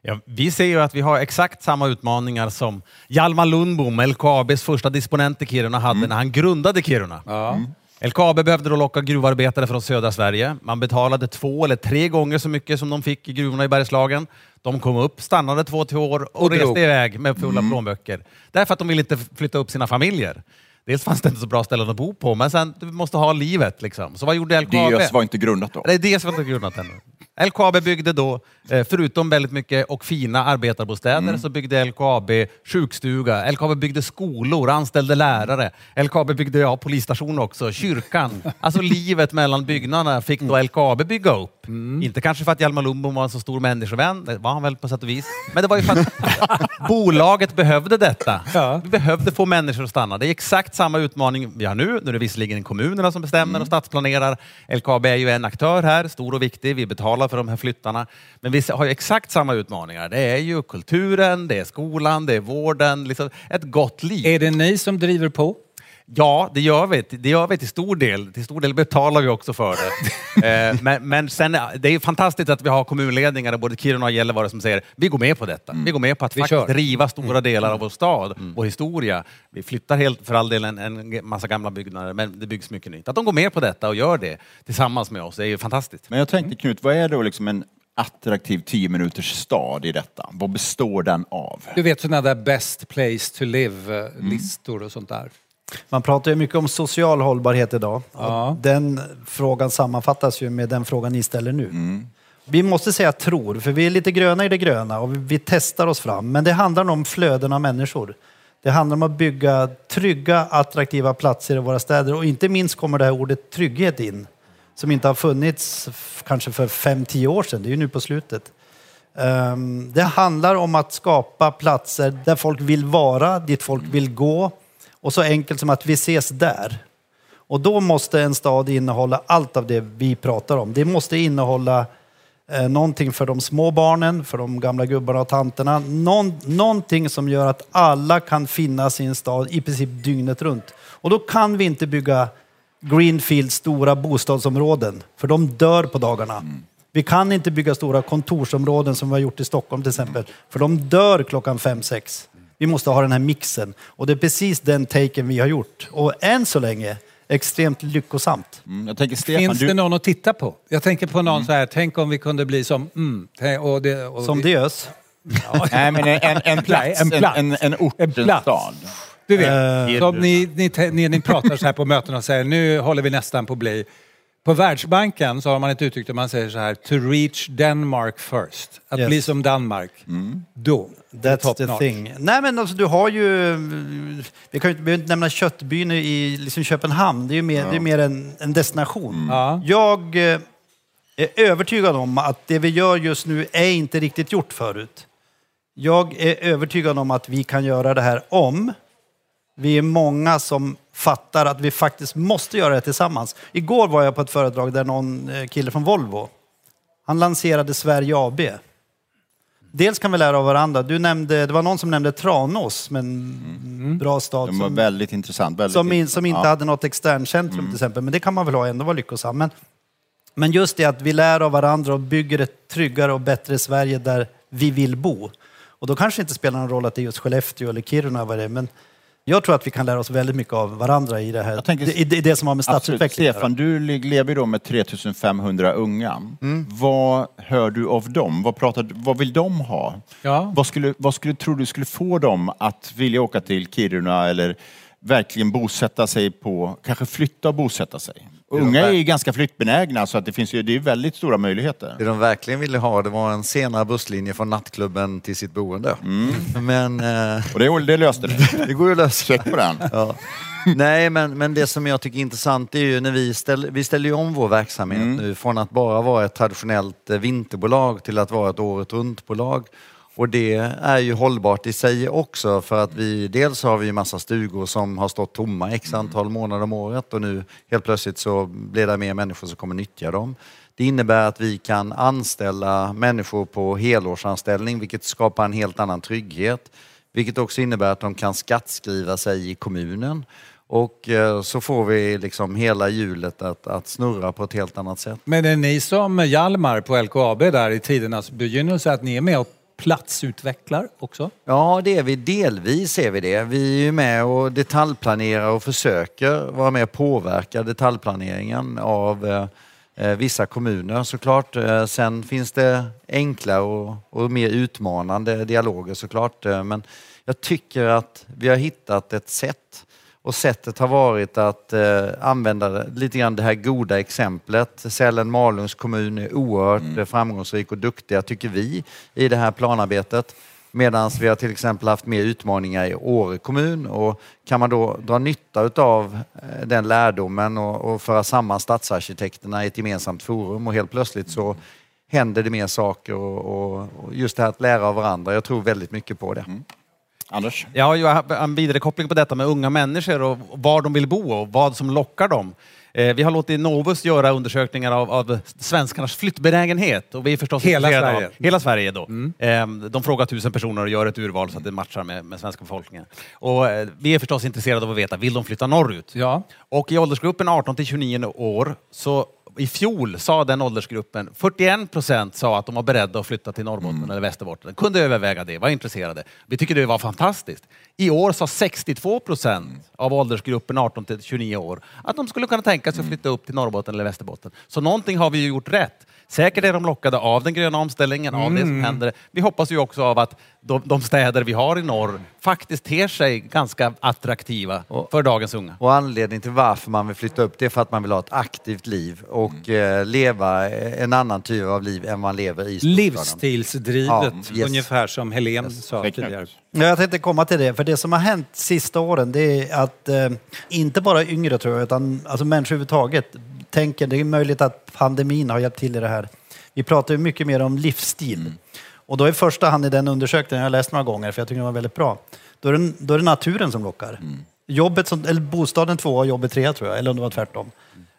Ja, vi ser ju att vi har exakt samma utmaningar som Hjalmar Lundbom, LKABs första disponent i Kiruna, hade när han grundade Kiruna. Mm. LKAB behövde då locka gruvarbetare från södra Sverige. Man betalade två eller tre gånger så mycket som de fick i gruvorna i Bergslagen. De kom upp, stannade två, två år och, Och reste drog. iväg med fulla plånböcker. Därför att de ville inte flytta upp sina familjer. Dels fanns det inte så bra ställen att bo på, men sen du måste ha livet. Liksom. Så vad gjorde LKAB? DS var inte grundat då. Det är det som inte grundat ännu. LKAB byggde då, eh, förutom väldigt mycket och fina arbetarbostäder, Mm. så byggde LKAB sjukstuga, LKAB byggde skolor, anställde lärare, LKAB byggde ja, polisstation också, kyrkan. Alltså livet mellan byggnaderna fick då LKAB bygga upp. Mm. Inte kanske för att Hjalmar Lundbom var en så stor människovän, det var han väl på sätt och vis. Men det var ju för att bolaget behövde detta. Vi behövde få människor att stanna. Det är exakt samma utmaning vi har nu. Nu är det visserligen kommunerna som bestämmer och stadsplanerar. LKAB är ju en aktör här, stor och viktig. Vi betalar för de här flyttarna. Men vi har ju exakt samma utmaningar. Det är ju kulturen, det är skolan, det är vården. Liksom ett gott liv. Är det ni som driver på? Ja, det gör vi. Det gör vi till stor del. Till stor del betalar vi också för det. eh, men, men sen, det är fantastiskt att vi har kommunledningar, både Kiruna och Gällivare, som säger vi går med på detta. Vi går med på att Vi faktiskt kör. riva stora delar av vår stad, vår historia. Vi flyttar helt för all del en, en massa gamla byggnader, men det byggs mycket nytt. Att de går med på detta och gör det tillsammans med oss är ju fantastiskt. Men jag tänkte Knut, vad är då liksom en attraktiv 10 minuters stad i detta? Vad består den av? Du vet sådana där best place to live-listor och sånt där. Man pratar ju mycket om social hållbarhet idag. Ja. Den frågan sammanfattas ju med den frågan ni ställer nu. Vi måste säga tror, för vi är lite gröna i det gröna och vi, vi testar oss fram. Men det handlar om flöden av människor. Det handlar om att bygga trygga, attraktiva platser i våra städer och inte minst kommer det här ordet trygghet in som inte har funnits kanske för fem tio år sedan. Det är ju nu på slutet. Ehm, det handlar om att skapa platser där folk vill vara, dit folk vill gå och så enkelt som att vi ses där. Och då måste en stad innehålla allt av det vi pratar om. Det måste innehålla eh, någonting för de små barnen, för de gamla gubbarna och tanterna. Någon, någonting som gör att alla kan finnas i en stad i princip dygnet runt. Och då kan vi inte bygga greenfield, stora bostadsområden, för de dör på dagarna. Vi kan inte bygga stora kontorsområden som vi har gjort i Stockholm till exempel, för de dör klockan fem, sex. Vi måste ha den här mixen. Och det är precis den taken vi har gjort. Och än så länge extremt lyckosamt. Mm, jag tänker Stefan, Finns du... det någon att titta på? Jag tänker på någon så här, tänk om vi kunde bli som... Mm, och det, och Som Diös. Nej, men en, en, en plats, Nej, en plats. En, en, en ort, en, plats. stad. Du vet, Eh, som ni, ni, ni, ni pratar så här på möten och säger nu håller vi nästan på att bli... På Världsbanken så har man ett uttryck där man säger så här, to reach Denmark first. Att Yes. bli som Danmark. Då. That's top the notch. thing. Nej men alltså du har ju, vi kan ju inte, behöver inte nämna köttbyn i liksom Köpenhamn. Det är ju mer, det är mer en, en destination. Ja. Jag eh, är övertygad om att det vi gör just nu är inte riktigt gjort förut. Jag är övertygad om att vi kan göra det här om vi är många som fattar att vi faktiskt måste göra det tillsammans. Igår var jag på ett föredrag där någon eh, kille från Volvo, han lanserade Sverige AB. Dels kan vi lära av varandra. Du nämnde, det var någon som nämnde Tranås, men bra stad Den var som, väldigt intressant. Väldigt som, in, intressant. som inte Ja. hade något externcentrum till exempel. Men det kan man väl ha ändå vara lyckosam. Men, men just det att vi lär av varandra och bygger ett tryggare och bättre Sverige där vi vill bo. Och då kanske inte spelar någon roll att det är just Skellefteå eller Kiruna vad det är. Men jag tror att vi kan lära oss väldigt mycket av varandra i det här. tänker- I det, i det som har med stadsutveckling att göra. Stefan, du le- lever ju då med 3500 unga. Mm. Vad hör du av dem? Vad, pratar, vad vill de ha? Ja. Vad, skulle, vad skulle tror du skulle få dem att vilja åka till Kiruna eller verkligen bosätta sig på, kanske flytta och bosätta sig? Unga är ju ganska flyttbenägna så att det finns ju, det är väldigt stora möjligheter. Det de verkligen ville ha det var en senare busslinje från nattklubben till sitt boende. Men... Eh, Och det, det löste det. det går ju att lösa. Check på den. Ja. Nej, men, men det som jag tycker är intressant är ju när vi ställer, vi ställer om vår verksamhet nu från att bara vara ett traditionellt eh, vinterbolag till att vara ett året runt-bolag. Och det är ju hållbart i sig också för att vi dels har vi massa stugor som har stått tomma x antal månader om året och nu helt plötsligt så blir det mer människor som kommer nyttja dem. Det innebär att vi kan anställa människor på helårsanställning vilket skapar en helt annan trygghet. vilket också innebär att de kan skattskriva sig i kommunen. Och eh, så får vi liksom hela hjulet att, att snurra på ett helt annat sätt. Men är ni som Hjalmar på LKAB där i tidernas begynnelse, att ni är med och platsutvecklar också? Ja, det är vi. Delvis är vi det. Vi är ju med och detaljplanerar och försöker vara med och påverka detaljplaneringen av eh, eh vissa kommuner såklart. Eh, sen finns det enkla och, och mer utmanande dialoger såklart. Eh, men jag tycker att vi har hittat ett sätt och sättet har varit att eh, använda lite grann det här goda exemplet. Sälen-Malungs kommun är oerhört eh, framgångsrik och duktiga, tycker vi, i det här planarbetet. Medan vi har till exempel haft mer utmaningar i Åre kommun och kan man då dra nytta av den lärdomen och, och föra samman stadsarkitekterna i ett gemensamt forum och helt plötsligt så händer det mer saker och, och, och just det här att lära av varandra. Jag tror väldigt mycket på det. Anders? Ja, jag har en vidarekoppling på detta med unga människor och var de vill bo och vad som lockar dem. Eh, Vi har låtit Novus göra undersökningar av, av svenskarnas flyttbenägenhet. Och vi är förstås Hela Sverige. Av, hela Sverige då. Eh, De frågar tusen personer och gör ett urval så att det matchar med, med svenska befolkningen. Och eh, vi är förstås intresserade av att veta, vill de flytta norrut? Ja. Och i åldersgruppen 18 till 29 år, så i fjol sa den åldersgruppen, 41 procent sa att de var beredda att flytta till Norrbotten eller Västerbotten. Kunde överväga det, var intresserade. Vi tycker det var fantastiskt. I år sa 62 procent av åldersgruppen 18 till 29 år att de skulle kunna tänka sig att flytta upp till Norrbotten eller Västerbotten. Så någonting har vi ju gjort rätt. Säkert är de lockade av den gröna omställningen, av det som händer. Vi hoppas ju också av att de, de städer vi har i norr faktiskt ter sig ganska attraktiva för dagens unga. Och anledningen till varför man vill flytta upp det är för att man vill ha ett aktivt liv och eh, leva en annan typ av liv än man lever i storstaden. Livsstilsdrivet, Ja, yes. ungefär som Helen sa tidigare. Ja, Jag tänkte komma till det, för det som har hänt sista åren det är att eh, inte bara yngre tror jag, utan alltså människor överhuvudtaget tänker, det är möjligt att pandemin har hjälpt till i det här. Vi pratar ju mycket mer om livsstil. Och då i första hand i den undersökningen, jag har läst några gånger för jag tycker den var väldigt bra, då är det, då är det naturen som lockar. Jobbet som, eller bostaden tvåa och jobbet trea tror jag, eller om det var tvärtom.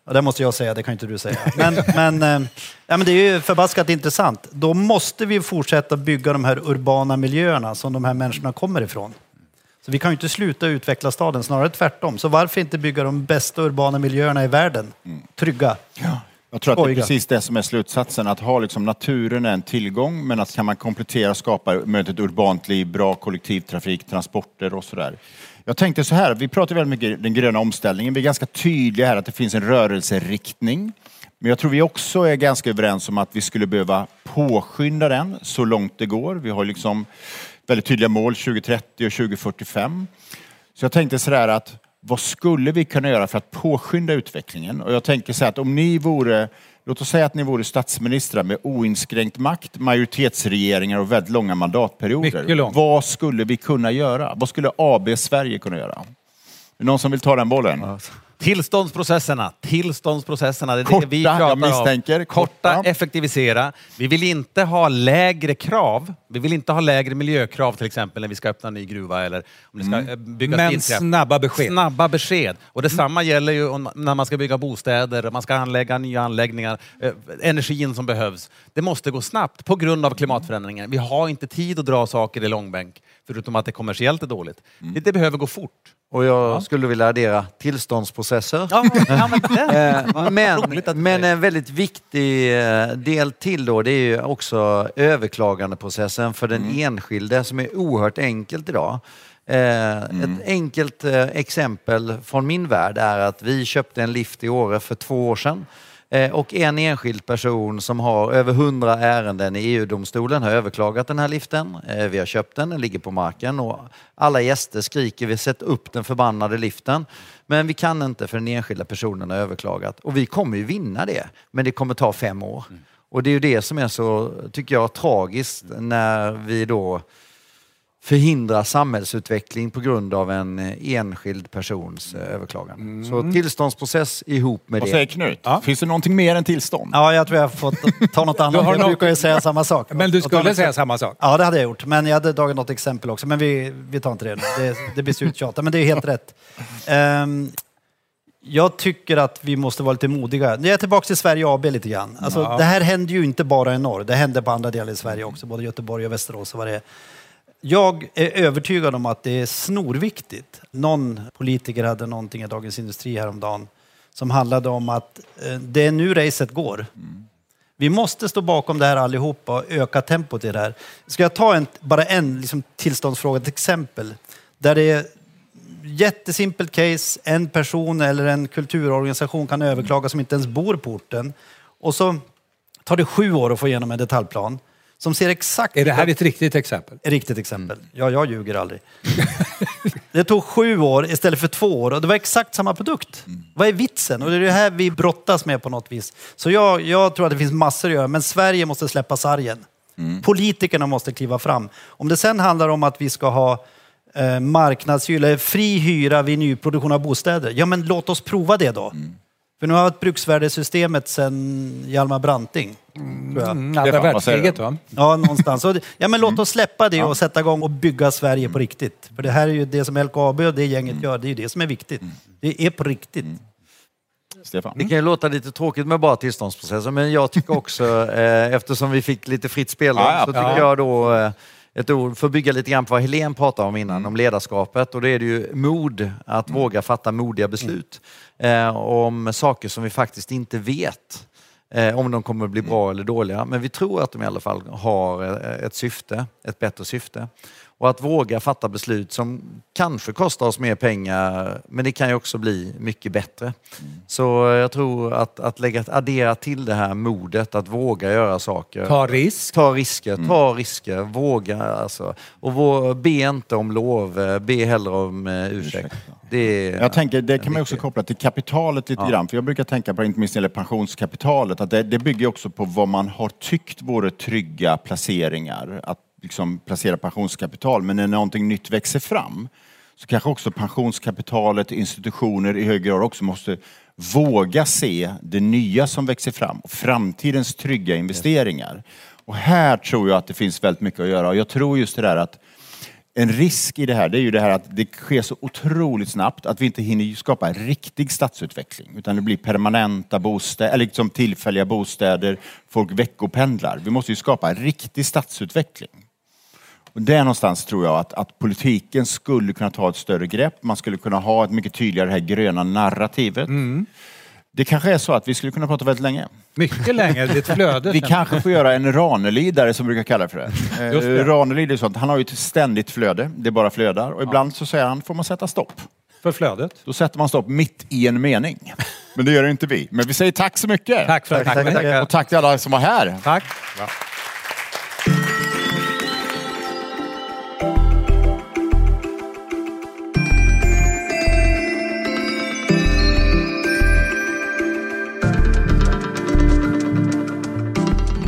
Ja, det måste jag säga, det kan inte du säga. Men, men, eh, ja, men det är ju förbaskat intressant. Då måste vi fortsätta bygga de här urbana miljöerna som de här människorna kommer ifrån. Så vi kan ju inte sluta utveckla staden, snarare tvärtom. Så varför inte bygga de bästa urbana miljöerna i världen? Trygga. Jag tror att det är precis det som är slutsatsen. Att ha liksom naturen är en tillgång men att kan man komplettera och skapa ett urbant liv, bra kollektivtrafik, transporter och sådär. Jag tänkte så här, vi pratar väldigt mycket om den gröna omställningen. Vi är ganska tydliga här att det finns en rörelseriktning. Men jag tror vi också är ganska överens om att vi skulle behöva påskynda den så långt det går. Vi har liksom väldigt tydliga mål 2030 och 2045. Så jag tänkte sådär att vad skulle vi kunna göra för att påskynda utvecklingen? Och jag tänker så här att om ni vore, låt oss säga att ni vore statsministrar med oinskränkt makt, majoritetsregeringar och väldigt långa mandatperioder. Långt. Vad skulle vi kunna göra? Vad skulle AB Sverige kunna göra? Är det någon som vill ta den bollen? Tillståndsprocesserna, tillståndsprocesserna, det är Korta, det vi jag pratar om. Korta, Korta. effektivisera. Vi vill inte ha lägre krav. Vi vill inte ha lägre miljökrav till exempel när vi ska öppna en ny gruva eller om det ska Mm. eh, byggas Men vindkraft. snabba besked. Snabba besked. Och detsamma gäller ju om, när man ska bygga bostäder, man ska anlägga nya anläggningar, eh, energin som behövs. Det måste gå snabbt på grund av klimatförändringen. Vi har inte tid att dra saker i långbänk, förutom att det kommersiellt är dåligt. Det, det behöver gå fort. Och jag skulle vilja addera tillståndsprocesser. Ja, ja, men Eh, men, säger. en väldigt viktig eh, del till då, det är ju också överklagandeprocessen för den enskilde som är oerhört enkelt idag. Eh, Ett enkelt eh, exempel från min värld är att vi köpte en lift i Åre för två år sedan. Eh, Och en enskild person som har över hundra ärenden i EU-domstolen har överklagat den här liften. Eh, Vi har köpt den, den ligger på marken och alla gäster skriker vi sätt upp den förbannade liften. Men vi kan inte för den enskilda personen har överklagat. Och vi kommer ju vinna det, men det kommer ta fem år. Och det är ju det som är så, tycker jag, tragiskt när vi då förhindrar samhällsutveckling på grund av en eh, enskild persons eh, överklagande. Så tillståndsprocess ihop med Vad det. säger Knut? Finns det någonting mer än tillstånd? Ja, jag tror jag har fått ta något annat. har Jag brukar ju säga samma sak. Men du skulle säga samma sak? Ja, det hade jag gjort. Men jag hade dragit något exempel också. Men vi, vi tar inte det nu. Det, det blir så uttjatat. Men det är helt rätt. Ehm, jag tycker att vi måste vara lite modiga. Nu är jag tillbaka till Sverige AB lite grann. Alltså, Ja. Det här händer ju inte bara i norr. Det händer på andra delar i Sverige också. Både Göteborg och Västerås och vad det är. Jag är övertygad om att det är snorviktigt. Någon politiker hade någonting i Dagens Industri häromdagen som handlade om att eh, det är nu racet går. Vi måste stå bakom det här allihopa och öka tempot i det här. Ska jag ta en, bara en liksom, tillståndsfråga, ett exempel. Där det är jättesimpelt case, en person eller en kulturorganisation kan överklaga som inte ens bor på orten. Och så tar det sju år att få igenom en detaljplan som ser exakt... Är det här ett riktigt exempel? Ett riktigt exempel. Ja, jag ljuger aldrig. det tog sju år istället för två år och det var exakt samma produkt. Vad är vitsen? Och det är det här vi brottas med på något vis. Så jag, jag tror att det finns massor att göra, men Sverige måste släppa sargen. Politikerna måste kliva fram. Om det sen handlar om att vi ska ha eh, marknadshyra, fri hyra vid nyproduktion av bostäder. Ja, men låt oss prova det då. För nu har vi haft bruksvärdesystemet sedan Hjalmar Branting. Tror jag. Mm, andra världskriget va? Ja, någonstans. Och Ja, men låt oss släppa det och sätta igång och bygga Sverige på riktigt. För det här är ju det som LKAB och det gänget gör, det är ju det som är viktigt. Det är på riktigt. Stefan? Det kan ju låta lite tråkigt med bara tillståndsprocesser, men jag tycker också, eh, eftersom vi fick lite fritt spelrum, Ja, ja. så tycker Ja. jag då eh, ett ord för att bygga lite grann på vad Helene pratade om innan, om ledarskapet. Och det är det ju mod, att våga fatta modiga beslut eh, om saker som vi faktiskt inte vet eh, om de kommer att bli bra eller dåliga. Men vi tror att de i alla fall har eh, ett syfte, ett bättre syfte. Och att våga fatta beslut som kanske kostar oss mer pengar, men det kan ju också bli mycket bättre. Så jag tror att, att lägga, addera till det här modet, att våga göra saker. Ta risk. Ta risker, ta risker, våga alltså. Och vå, be inte om lov, eh, be hellre om eh, ursäkt. Det är, Jag tänker, det kan man också koppla till kapitalet lite Ja. grann. För jag brukar tänka på, inte minst när det gäller pensionskapitalet, att det, det bygger också på vad man har tyckt vore trygga placeringar. Att liksom placera pensionskapital. Men när någonting nytt växer fram så kanske också pensionskapitalet, institutioner i hög grad också måste våga se det nya som växer fram. och Framtidens trygga investeringar. Och här tror jag att det finns väldigt mycket att göra. Och jag tror just det där att en risk i det här, det är ju det här att det sker så otroligt snabbt att vi inte hinner skapa en riktig stadsutveckling. Utan det blir permanenta bostäder, eller liksom tillfälliga bostäder, folk veckopendlar. Vi måste ju skapa en riktig stadsutveckling. Och där någonstans tror jag att, att politiken skulle kunna ta ett större grepp. Man skulle kunna ha ett mycket tydligare det här gröna narrativet. Mm. Det kanske är så att vi skulle kunna prata väldigt länge. Mycket länge, det är ett flöde. Vi kanske får göra en Ranelidare som brukar kalla för det. Just det. Eh, Ranelid är sånt, han har ju ett ständigt flöde, det bara flödar. Och ibland så säger han, får man sätta stopp? För flödet. Då sätter man stopp mitt i en mening. Men det gör inte vi. Men vi säger tack så mycket. Tack för att tack, du kom hit. Och tack till alla som var här. Tack.